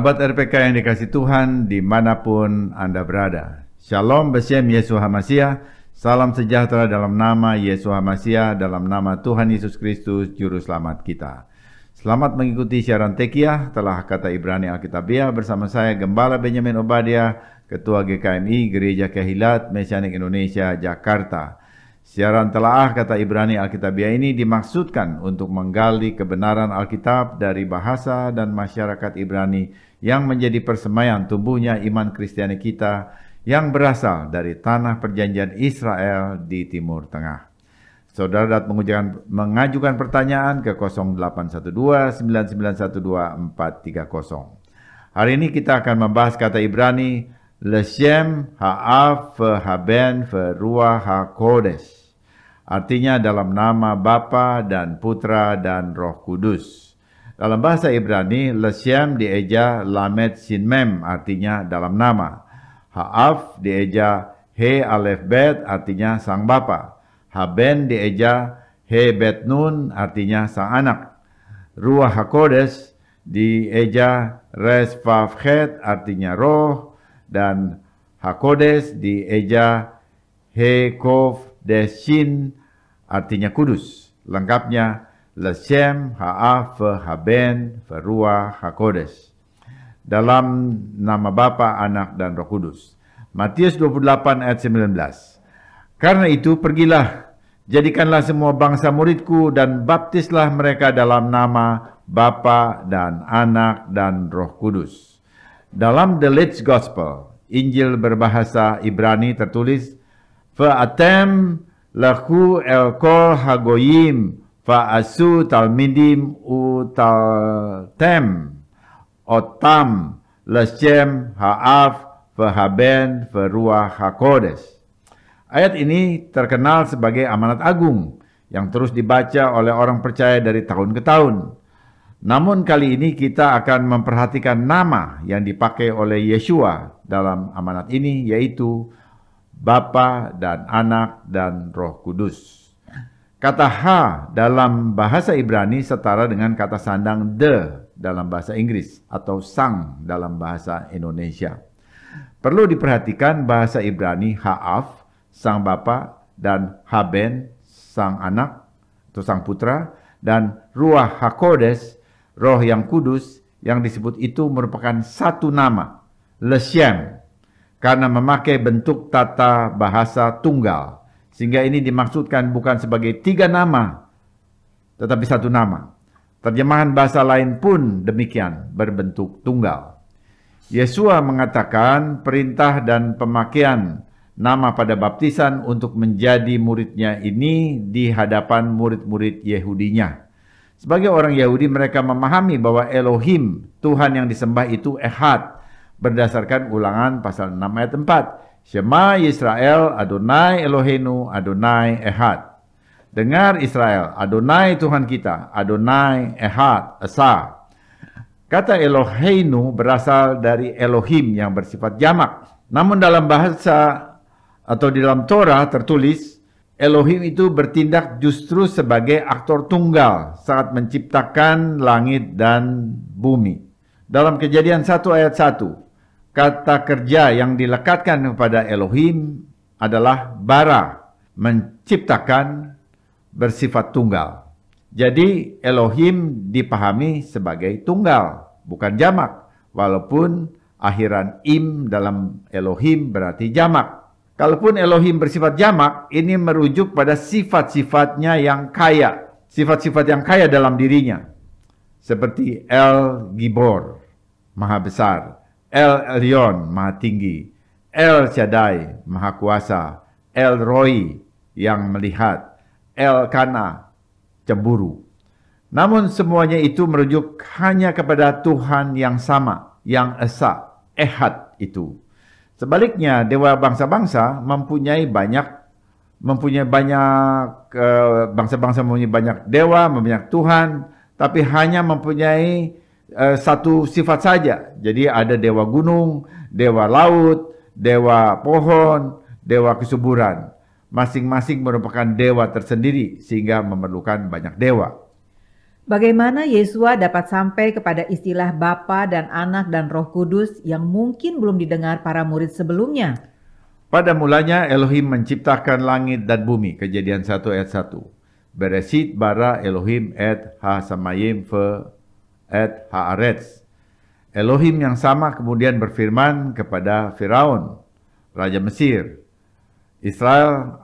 Sahabat RPK yang dikasih Tuhan di mana pun Anda berada. Shalom Besem Yesus Hamasiah. Salam sejahtera dalam nama Yesus Hamasiah, dalam nama Tuhan Yesus Kristus, Juru Selamat kita. Selamat mengikuti siaran Tekiah, telah kata Ibrani Alkitabiah bersama saya Gembala Benjamin Obadia, Ketua GKMI Gereja Kehilat Mesianik Indonesia, Jakarta. Siaran telaah kata Ibrani Alkitabiah ini dimaksudkan untuk menggali kebenaran Alkitab dari bahasa dan masyarakat Ibrani yang menjadi persemaian tumbuhnya iman Kristiani kita yang berasal dari tanah perjanjian Israel di Timur Tengah. Saudara dapat mengajukan, mengajukan pertanyaan ke 0812 9912 430. Hari ini kita akan membahas kata Ibrani Leshem ha'af haben ruah ha'kodesh Artinya dalam nama Bapa dan Putra dan Roh Kudus. Dalam bahasa Ibrani, Leshem dieja Lamed Sinmem artinya dalam nama. Ha'af dieja He Alef Bet artinya sang Bapa. Haben dieja He Bet Nun artinya sang anak. Ruah HaKodes dieja Res Vav Het artinya roh. Dan HaKodes dieja He Kov Deshin artinya kudus. Lengkapnya Leshem Ha'af Haben Ferua Hakodes. Dalam nama Bapa, Anak, dan Roh Kudus. Matius 28 ayat 19. Karena itu pergilah, jadikanlah semua bangsa muridku dan baptislah mereka dalam nama Bapa dan Anak dan Roh Kudus. Dalam The Leeds Gospel, Injil berbahasa Ibrani tertulis, Fa'atem Lahu el kol hagoyim fa asu talmidim utaltem otam leshem haaf fahaben feruah hakodes. Ayat ini terkenal sebagai amanat agung yang terus dibaca oleh orang percaya dari tahun ke tahun. Namun kali ini kita akan memperhatikan nama yang dipakai oleh Yeshua dalam amanat ini yaitu Bapa dan Anak dan Roh Kudus. Kata ha dalam bahasa Ibrani setara dengan kata sandang the dalam bahasa Inggris atau sang dalam bahasa Indonesia. Perlu diperhatikan bahasa Ibrani ha'af, sang bapa, dan haben, sang anak atau sang putra, dan ruah hakodes, roh yang kudus, yang disebut itu merupakan satu nama, leshem, karena memakai bentuk tata bahasa tunggal. Sehingga ini dimaksudkan bukan sebagai tiga nama, tetapi satu nama. Terjemahan bahasa lain pun demikian, berbentuk tunggal. Yesua mengatakan perintah dan pemakaian nama pada baptisan untuk menjadi muridnya ini di hadapan murid-murid Yahudinya. Sebagai orang Yahudi mereka memahami bahwa Elohim, Tuhan yang disembah itu Ehad, berdasarkan ulangan pasal 6 ayat 4. Shema Israel Adonai Elohenu Adonai Ehad. Dengar Israel, Adonai Tuhan kita, Adonai Ehad, Esa. Kata Eloheinu berasal dari Elohim yang bersifat jamak. Namun dalam bahasa atau di dalam Torah tertulis, Elohim itu bertindak justru sebagai aktor tunggal saat menciptakan langit dan bumi. Dalam kejadian 1 ayat 1, kata kerja yang dilekatkan kepada Elohim adalah bara, menciptakan bersifat tunggal. Jadi Elohim dipahami sebagai tunggal, bukan jamak. Walaupun akhiran im dalam Elohim berarti jamak. Kalaupun Elohim bersifat jamak, ini merujuk pada sifat-sifatnya yang kaya. Sifat-sifat yang kaya dalam dirinya. Seperti El Gibor, Maha Besar. El Elyon, Maha Tinggi, El Shaddai, Maha Kuasa, El Roy, yang melihat, El Kana, cemburu. Namun semuanya itu merujuk hanya kepada Tuhan yang sama, yang esa, ehad itu. Sebaliknya, dewa bangsa-bangsa mempunyai banyak mempunyai banyak eh, bangsa-bangsa mempunyai banyak dewa, mempunyai Tuhan, tapi hanya mempunyai uh, satu sifat saja. Jadi ada dewa gunung, dewa laut, dewa pohon, dewa kesuburan. Masing-masing merupakan dewa tersendiri sehingga memerlukan banyak dewa. Bagaimana Yesua dapat sampai kepada istilah Bapa dan Anak dan Roh Kudus yang mungkin belum didengar para murid sebelumnya? Pada mulanya Elohim menciptakan langit dan bumi, kejadian 1 ayat 1. Beresit bara Elohim et ha samayim fe et haaretz. Elohim yang sama kemudian berfirman kepada Firaun, Raja Mesir, Israel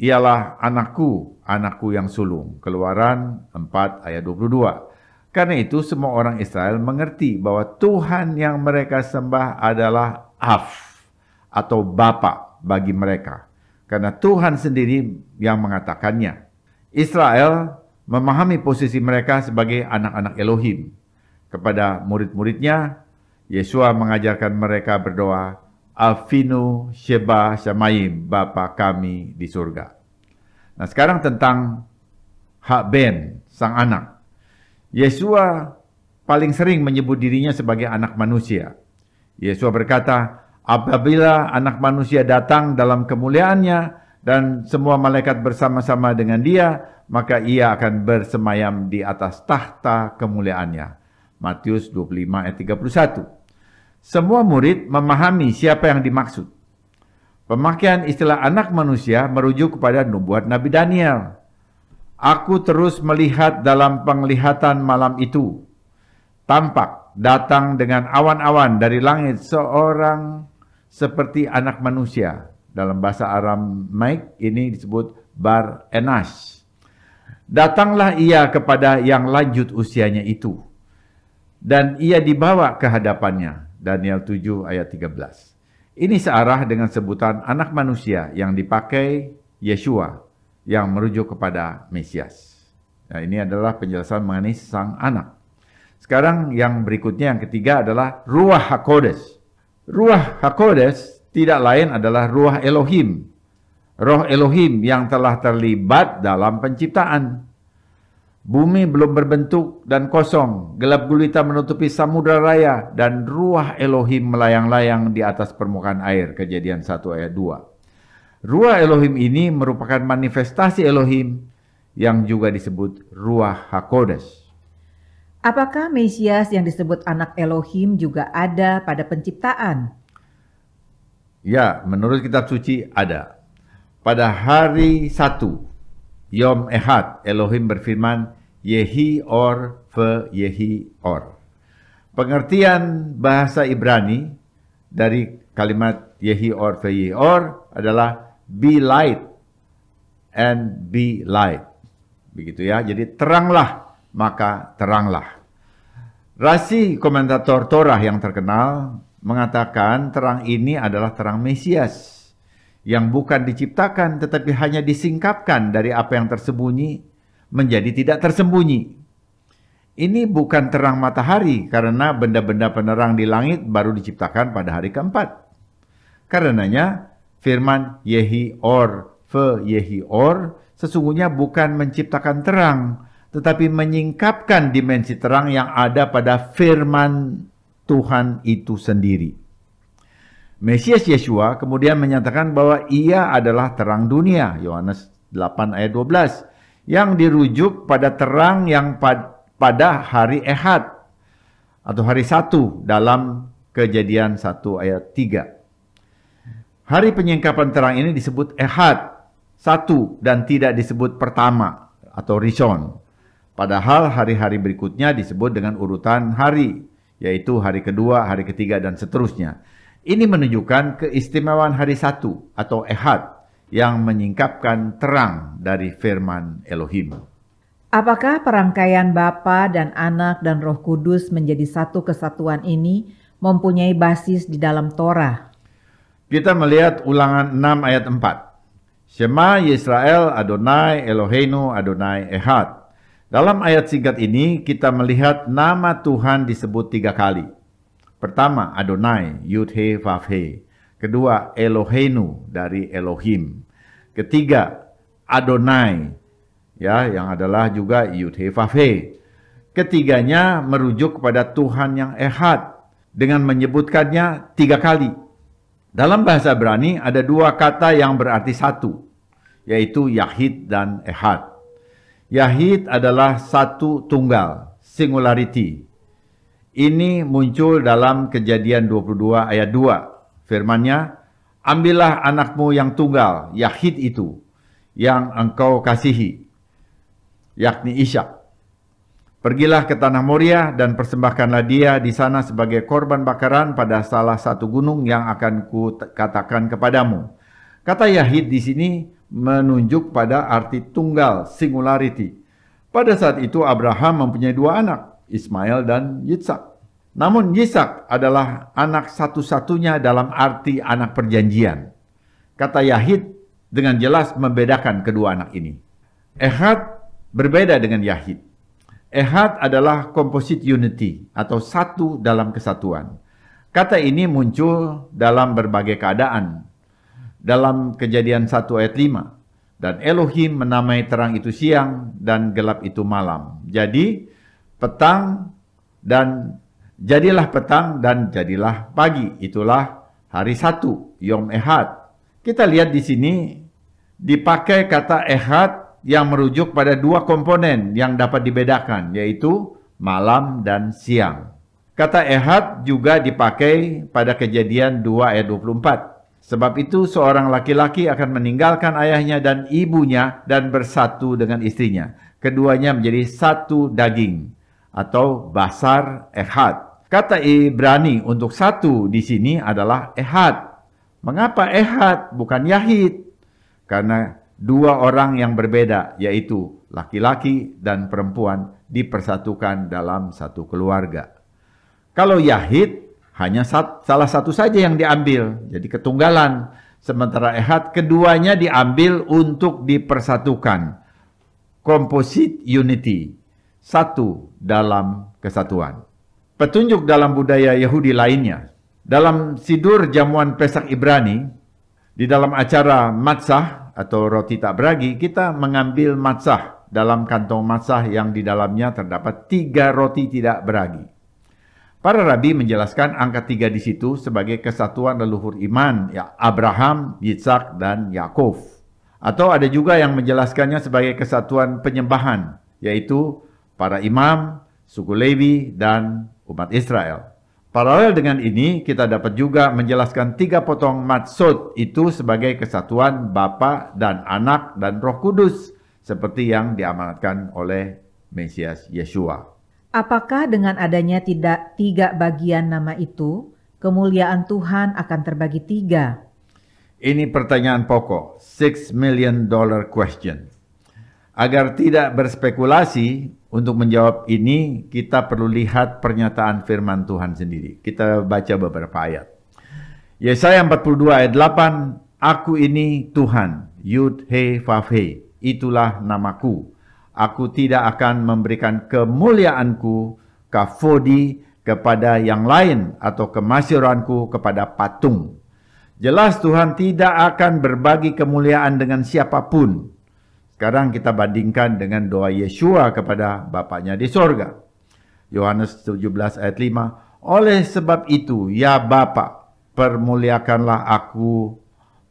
ialah anakku, anakku yang sulung. Keluaran 4 ayat 22. Karena itu semua orang Israel mengerti bahwa Tuhan yang mereka sembah adalah Af atau Bapa bagi mereka. Karena Tuhan sendiri yang mengatakannya. Israel memahami posisi mereka sebagai anak-anak Elohim. Kepada murid-muridnya, Yesua mengajarkan mereka berdoa, Afinu Sheba Shamayim, Bapa kami di surga. Nah sekarang tentang hak Ben, sang anak. Yesua paling sering menyebut dirinya sebagai anak manusia. Yesua berkata, apabila anak manusia datang dalam kemuliaannya dan semua malaikat bersama-sama dengan dia, maka ia akan bersemayam di atas tahta kemuliaannya. Matius 25 ayat 31. Semua murid memahami siapa yang dimaksud. Pemakaian istilah anak manusia merujuk kepada nubuat Nabi Daniel. Aku terus melihat dalam penglihatan malam itu. Tampak datang dengan awan-awan dari langit seorang seperti anak manusia. Dalam bahasa Aramaik ini disebut Bar Enash. Datanglah ia kepada yang lanjut usianya itu. Dan ia dibawa ke hadapannya Daniel 7 ayat 13. Ini searah dengan sebutan anak manusia yang dipakai Yeshua yang merujuk kepada Mesias. Nah, ini adalah penjelasan mengenai sang anak. Sekarang yang berikutnya yang ketiga adalah Ruah HaKodes. Ruah HaKodes tidak lain adalah Ruah Elohim. Roh Elohim yang telah terlibat dalam penciptaan. Bumi belum berbentuk dan kosong, gelap gulita menutupi samudra raya, dan ruah Elohim melayang-layang di atas permukaan air. Kejadian 1 ayat 2. Ruah Elohim ini merupakan manifestasi Elohim yang juga disebut Ruah HaKodes. Apakah Mesias yang disebut anak Elohim juga ada pada penciptaan? Ya, menurut kitab suci ada. Pada hari satu, Yom Ehad, Elohim berfirman, Yehi or fe Yehi or. Pengertian bahasa Ibrani dari kalimat Yehi or fe Yehi or adalah be light and be light. Begitu ya, jadi teranglah maka teranglah. Rasi komentator Torah yang terkenal mengatakan terang ini adalah terang Mesias yang bukan diciptakan tetapi hanya disingkapkan dari apa yang tersembunyi menjadi tidak tersembunyi. Ini bukan terang matahari karena benda-benda penerang di langit baru diciptakan pada hari keempat. Karenanya firman Yehi Or, Fe Yehi Or sesungguhnya bukan menciptakan terang tetapi menyingkapkan dimensi terang yang ada pada firman Tuhan itu sendiri. Mesias Yeshua kemudian menyatakan bahwa ia adalah terang dunia. Yohanes 8 ayat 12. Yang dirujuk pada terang yang pad pada hari Ehad atau hari satu dalam kejadian 1 ayat 3. Hari penyingkapan terang ini disebut Ehad satu dan tidak disebut pertama atau Rishon. Padahal hari-hari berikutnya disebut dengan urutan hari, yaitu hari kedua, hari ketiga, dan seterusnya. Ini menunjukkan keistimewaan hari satu atau ehad yang menyingkapkan terang dari firman Elohim. Apakah perangkaian Bapa dan Anak dan Roh Kudus menjadi satu kesatuan ini mempunyai basis di dalam Torah? Kita melihat ulangan 6 ayat 4. Shema Yisrael Adonai Eloheinu Adonai Ehad. Dalam ayat singkat ini kita melihat nama Tuhan disebut tiga kali. Pertama, Adonai, Yud He Vav He. Kedua, Eloheinu dari Elohim. Ketiga, Adonai, ya yang adalah juga Yud He Vav He. Ketiganya merujuk kepada Tuhan yang ehad dengan menyebutkannya tiga kali. Dalam bahasa Brani ada dua kata yang berarti satu, yaitu Yahid dan Ehad. Yahid adalah satu tunggal, singularity. Ini muncul dalam kejadian 22 ayat 2. Firmannya, Ambillah anakmu yang tunggal, Yahid itu, yang engkau kasihi, yakni Ishak. Pergilah ke tanah Moria dan persembahkanlah dia di sana sebagai korban bakaran pada salah satu gunung yang akan ku katakan kepadamu. Kata Yahid di sini menunjuk pada arti tunggal, singularity. Pada saat itu Abraham mempunyai dua anak, Ismail dan Yitzhak. Namun Yitzhak adalah anak satu-satunya dalam arti anak perjanjian. Kata Yahid dengan jelas membedakan kedua anak ini. Ehad berbeda dengan Yahid. Ehad adalah composite unity atau satu dalam kesatuan. Kata ini muncul dalam berbagai keadaan, dalam kejadian 1 ayat 5. Dan Elohim menamai terang itu siang dan gelap itu malam. Jadi petang dan jadilah petang dan jadilah pagi. Itulah hari satu, Yom Ehad. Kita lihat di sini dipakai kata Ehad yang merujuk pada dua komponen yang dapat dibedakan, yaitu malam dan siang. Kata Ehad juga dipakai pada kejadian 2 ayat 24 Sebab itu seorang laki-laki akan meninggalkan ayahnya dan ibunya dan bersatu dengan istrinya. Keduanya menjadi satu daging atau basar ehad. Kata Ibrani untuk satu di sini adalah ehad. Mengapa ehad bukan yahid? Karena dua orang yang berbeda yaitu laki-laki dan perempuan dipersatukan dalam satu keluarga. Kalau yahid hanya salah satu saja yang diambil, jadi ketunggalan. Sementara ehad keduanya diambil untuk dipersatukan. Composite unity, satu dalam kesatuan. Petunjuk dalam budaya Yahudi lainnya. Dalam sidur jamuan Pesak Ibrani, di dalam acara matzah atau roti tak beragi, kita mengambil matzah dalam kantong matzah yang di dalamnya terdapat tiga roti tidak beragi. Para rabi menjelaskan angka tiga di situ sebagai kesatuan leluhur iman, ya Abraham, Yitzhak, dan Yakov. Atau ada juga yang menjelaskannya sebagai kesatuan penyembahan, yaitu para imam, suku Lewi, dan umat Israel. Paralel dengan ini, kita dapat juga menjelaskan tiga potong matsud itu sebagai kesatuan Bapa dan Anak dan Roh Kudus, seperti yang diamanatkan oleh Mesias Yeshua. Apakah dengan adanya tidak tiga bagian nama itu, kemuliaan Tuhan akan terbagi tiga? Ini pertanyaan pokok, six million dollar question. Agar tidak berspekulasi, untuk menjawab ini kita perlu lihat pernyataan firman Tuhan sendiri. Kita baca beberapa ayat. Yesaya 42 ayat 8, Aku ini Tuhan, Yud He Vav He, itulah namaku aku tidak akan memberikan kemuliaanku kafodi kepada yang lain atau kemasyuranku kepada patung. Jelas Tuhan tidak akan berbagi kemuliaan dengan siapa pun. Sekarang kita bandingkan dengan doa Yeshua kepada Bapaknya di sorga. Yohanes 17 ayat 5. Oleh sebab itu, ya Bapa, permuliakanlah aku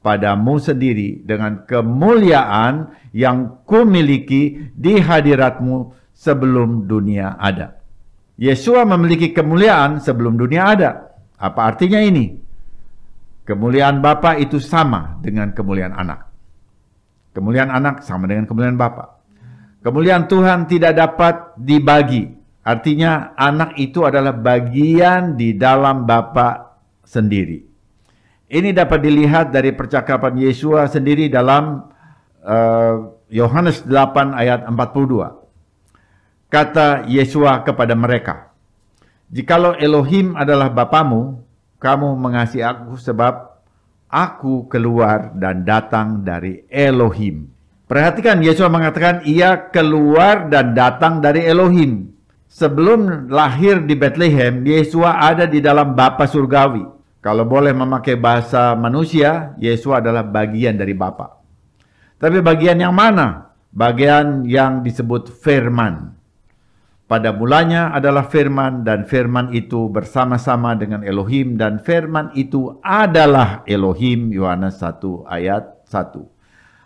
padamu sendiri dengan kemuliaan yang kumiliki di hadiratmu sebelum dunia ada. Yesua memiliki kemuliaan sebelum dunia ada. Apa artinya ini? Kemuliaan Bapa itu sama dengan kemuliaan anak. Kemuliaan anak sama dengan kemuliaan Bapa. Kemuliaan Tuhan tidak dapat dibagi. Artinya anak itu adalah bagian di dalam Bapa sendiri. Ini dapat dilihat dari percakapan Yesua sendiri dalam uh, Yohanes uh, 8 ayat 42. Kata Yesua kepada mereka, Jikalau Elohim adalah Bapamu, kamu mengasihi aku sebab aku keluar dan datang dari Elohim. Perhatikan Yesua mengatakan ia keluar dan datang dari Elohim. Sebelum lahir di Bethlehem, Yesua ada di dalam Bapa surgawi. Kalau boleh memakai bahasa manusia, Yesus adalah bagian dari Bapa. Tapi bagian yang mana? Bagian yang disebut firman. Pada mulanya adalah firman dan firman itu bersama-sama dengan Elohim dan firman itu adalah Elohim Yohanes 1 ayat 1.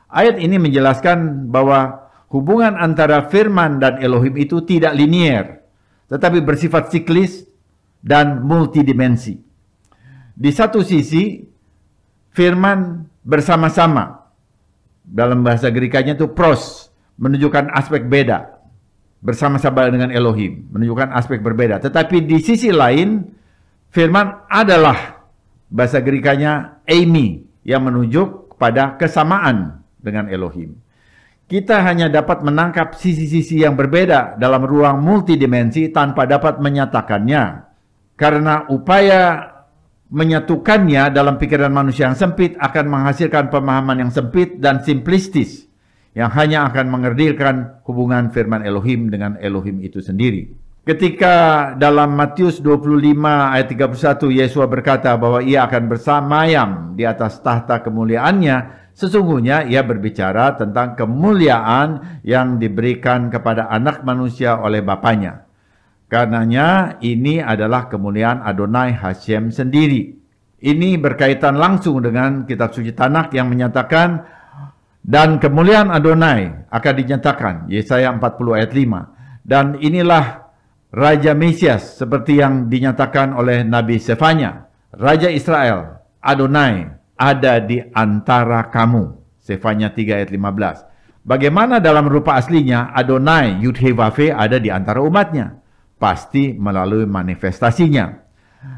Ayat ini menjelaskan bahwa hubungan antara firman dan Elohim itu tidak linier, tetapi bersifat siklis dan multidimensi. Di satu sisi, firman bersama-sama. Dalam bahasa Gerikanya itu pros, menunjukkan aspek beda. Bersama-sama dengan Elohim, menunjukkan aspek berbeda. Tetapi di sisi lain, firman adalah bahasa Gerikanya Amy, yang menunjuk pada kesamaan dengan Elohim. Kita hanya dapat menangkap sisi-sisi yang berbeda dalam ruang multidimensi tanpa dapat menyatakannya. Karena upaya menyatukannya dalam pikiran manusia yang sempit akan menghasilkan pemahaman yang sempit dan simplistis yang hanya akan mengerdilkan hubungan firman Elohim dengan Elohim itu sendiri. Ketika dalam Matius 25 ayat 31 Yesus berkata bahwa ia akan bersamayam di atas tahta kemuliaannya, sesungguhnya ia berbicara tentang kemuliaan yang diberikan kepada anak manusia oleh Bapaknya. Karenanya ini adalah kemuliaan Adonai Hashem sendiri. Ini berkaitan langsung dengan kitab suci Tanakh yang menyatakan dan kemuliaan Adonai akan dinyatakan Yesaya 40 ayat 5. Dan inilah Raja Mesias seperti yang dinyatakan oleh Nabi Sefanya. Raja Israel, Adonai, ada di antara kamu. Sefanya 3 ayat 15. Bagaimana dalam rupa aslinya Adonai Yudhevafe ada di antara umatnya? Pasti melalui manifestasinya.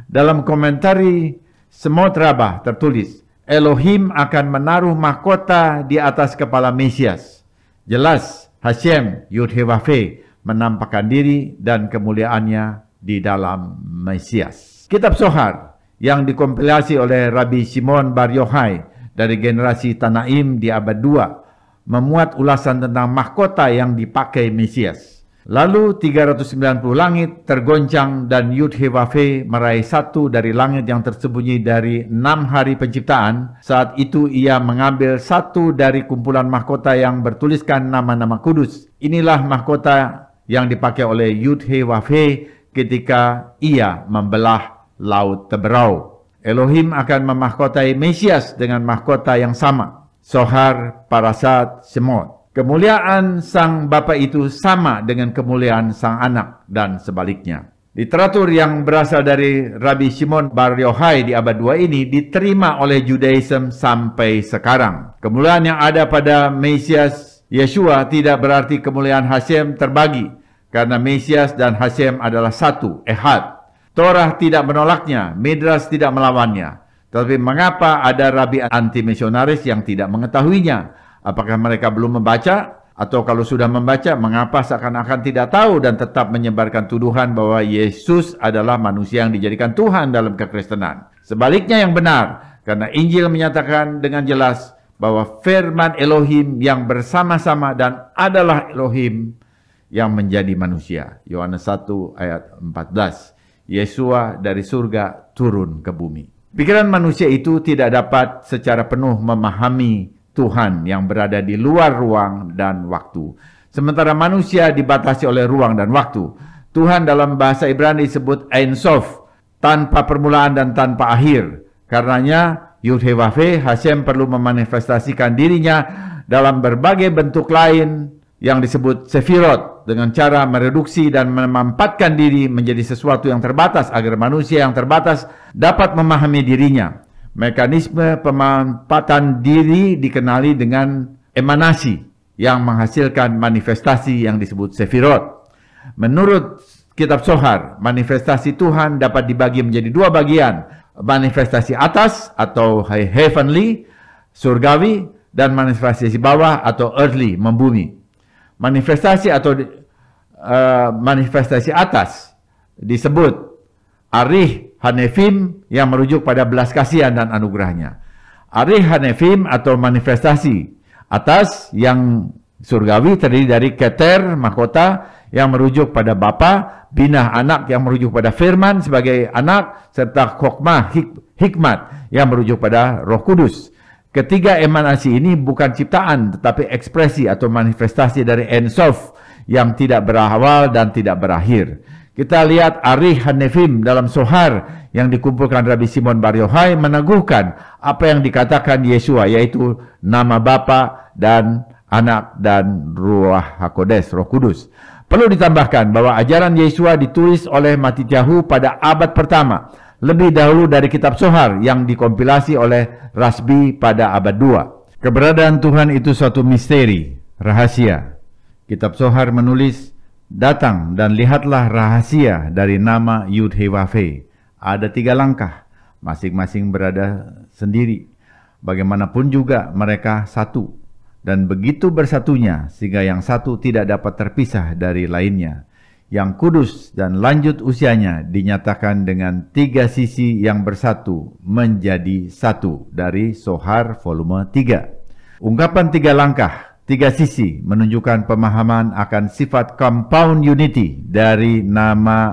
Dalam komentari Semot Rabah tertulis, Elohim akan menaruh mahkota di atas kepala Mesias. Jelas Hashem Yudhevafe menampakkan diri dan kemuliaannya di dalam Mesias. Kitab Sohar yang dikompilasi oleh Rabbi Simon Bar Yochai dari generasi Tanaim di abad 2 memuat ulasan tentang mahkota yang dipakai Mesias. Lalu 390 langit tergoncang dan Yud Hevafe meraih satu dari langit yang tersembunyi dari enam hari penciptaan. Saat itu ia mengambil satu dari kumpulan mahkota yang bertuliskan nama-nama kudus. Inilah mahkota yang dipakai oleh Yudhe Wafhe ketika ia membelah Laut Teberau. Elohim akan memahkotai Mesias dengan mahkota yang sama. Sohar, Parasat, Semot. Kemuliaan sang Bapa itu sama dengan kemuliaan sang anak dan sebaliknya. Literatur yang berasal dari Rabbi Shimon Bar Yochai di abad 2 ini diterima oleh Judaism sampai sekarang. Kemuliaan yang ada pada Mesias Yeshua tidak berarti kemuliaan Hashem terbagi karena Mesias dan Hashem adalah satu, ehad. Torah tidak menolaknya, Midras tidak melawannya. Tetapi mengapa ada rabi anti-misionaris yang tidak mengetahuinya? Apakah mereka belum membaca? Atau kalau sudah membaca, mengapa seakan-akan tidak tahu dan tetap menyebarkan tuduhan bahwa Yesus adalah manusia yang dijadikan Tuhan dalam kekristenan? Sebaliknya yang benar, karena Injil menyatakan dengan jelas bahwa firman Elohim yang bersama-sama dan adalah Elohim yang menjadi manusia. Yohanes 1 ayat 14. Yesua dari surga turun ke bumi. Pikiran manusia itu tidak dapat secara penuh memahami Tuhan yang berada di luar ruang dan waktu. Sementara manusia dibatasi oleh ruang dan waktu. Tuhan dalam bahasa Ibrani disebut Ein Sof, tanpa permulaan dan tanpa akhir. Karenanya Yudhewafe, Hashem perlu memanifestasikan dirinya dalam berbagai bentuk lain yang disebut Sefirot dengan cara mereduksi dan memampatkan diri menjadi sesuatu yang terbatas agar manusia yang terbatas dapat memahami dirinya. Mekanisme pemampatan diri dikenali dengan emanasi yang menghasilkan manifestasi yang disebut Sefirot. Menurut kitab Sohar, manifestasi Tuhan dapat dibagi menjadi dua bagian, manifestasi atas atau heavenly, surgawi, dan manifestasi bawah atau earthly, membumi. Manifestasi atau uh, manifestasi atas disebut Arih Hanefim yang merujuk pada belas kasihan dan anugerahnya. Arih Hanefim atau manifestasi atas yang surgawi terdiri dari Keter, mahkota, yang merujuk pada Bapa, Binah anak yang merujuk pada firman sebagai anak, serta Khokmah hik hikmat yang merujuk pada roh kudus. Ketiga emanasi ini bukan ciptaan tetapi ekspresi atau manifestasi dari Ensof yang tidak berawal dan tidak berakhir. Kita lihat Arih Hanefim dalam Sohar yang dikumpulkan Rabbi Simon Bar Yohai meneguhkan apa yang dikatakan Yesua yaitu nama Bapa dan Anak, dan Ruah Hakodes, Roh Kudus. Perlu ditambahkan bahwa ajaran Yesua ditulis oleh Matityahu pada abad pertama, lebih dahulu dari kitab Sohar yang dikompilasi oleh Rasbi pada abad 2. Keberadaan Tuhan itu suatu misteri, rahasia. Kitab Sohar menulis, Datang dan lihatlah rahasia dari nama Yud Hewafe. Ada tiga langkah, masing-masing berada sendiri. Bagaimanapun juga mereka satu. Dan begitu bersatunya sehingga yang satu tidak dapat terpisah dari lainnya. Yang kudus dan lanjut usianya dinyatakan dengan tiga sisi yang bersatu menjadi satu dari Sohar volume 3. Ungkapan tiga langkah Tiga sisi menunjukkan pemahaman akan sifat compound unity dari nama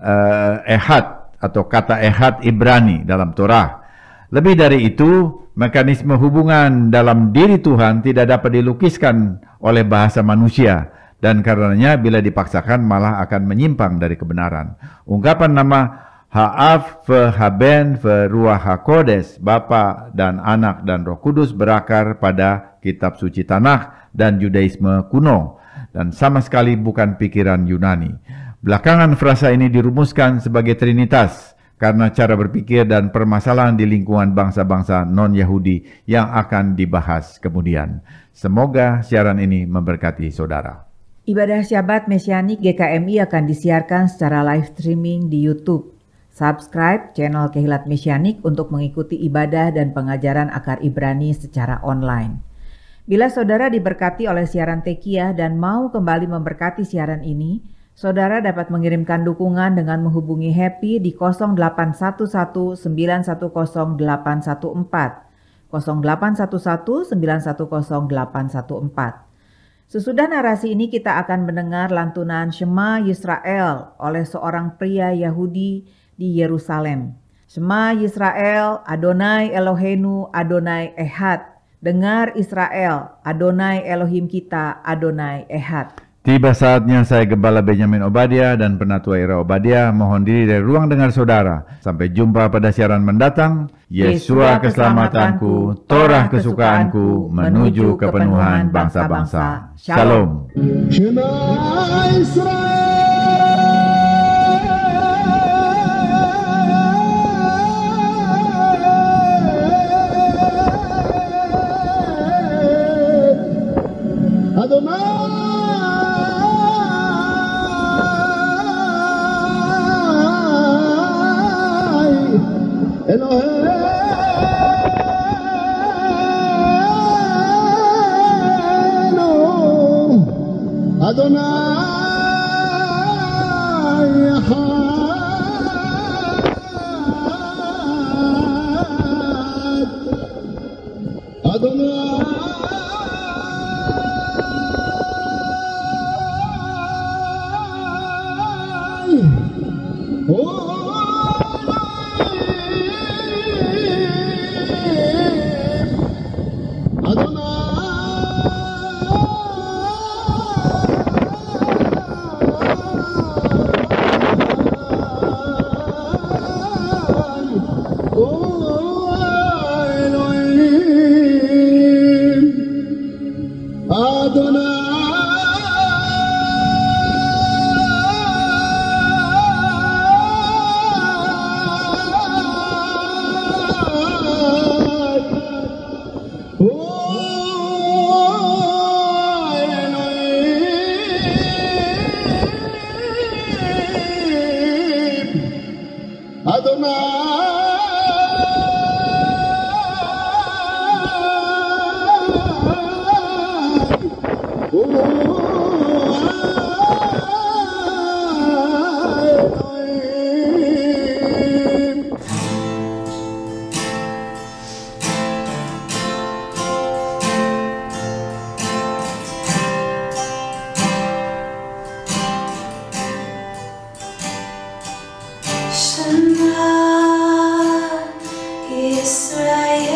uh, Ehad atau kata Ehad Ibrani dalam Torah. Lebih dari itu, mekanisme hubungan dalam diri Tuhan tidak dapat dilukiskan oleh bahasa manusia dan karenanya bila dipaksakan malah akan menyimpang dari kebenaran. Ungkapan nama Ha'af Haben Ruah HaKodes, Bapa dan Anak dan Roh Kudus berakar pada kitab suci Tanakh dan Judaisme kuno dan sama sekali bukan pikiran Yunani. Belakangan frasa ini dirumuskan sebagai trinitas karena cara berpikir dan permasalahan di lingkungan bangsa-bangsa non-Yahudi yang akan dibahas kemudian. Semoga siaran ini memberkati saudara. Ibadah Syabat Mesianik GKMI akan disiarkan secara live streaming di YouTube. Subscribe channel Kehilat Mesianik untuk mengikuti ibadah dan pengajaran akar Ibrani secara online. Bila saudara diberkati oleh siaran Tekiah dan mau kembali memberkati siaran ini, saudara dapat mengirimkan dukungan dengan menghubungi Happy di 0811 910 814 0811 910 Sesudah narasi ini kita akan mendengar lantunan Shema Yisrael oleh seorang pria Yahudi di Yerusalem. Sema Yisrael, Adonai Elohenu, Adonai Ehad. Dengar Israel, Adonai Elohim kita, Adonai Ehad. Tiba saatnya saya Gembala Benjamin Obadia dan Penatua Ira Obadia mohon diri dari ruang dengar saudara. Sampai jumpa pada siaran mendatang. Yesua keselamatanku, Torah kesukaanku, menuju kepenuhan bangsa-bangsa. Shalom. Elohim Israel.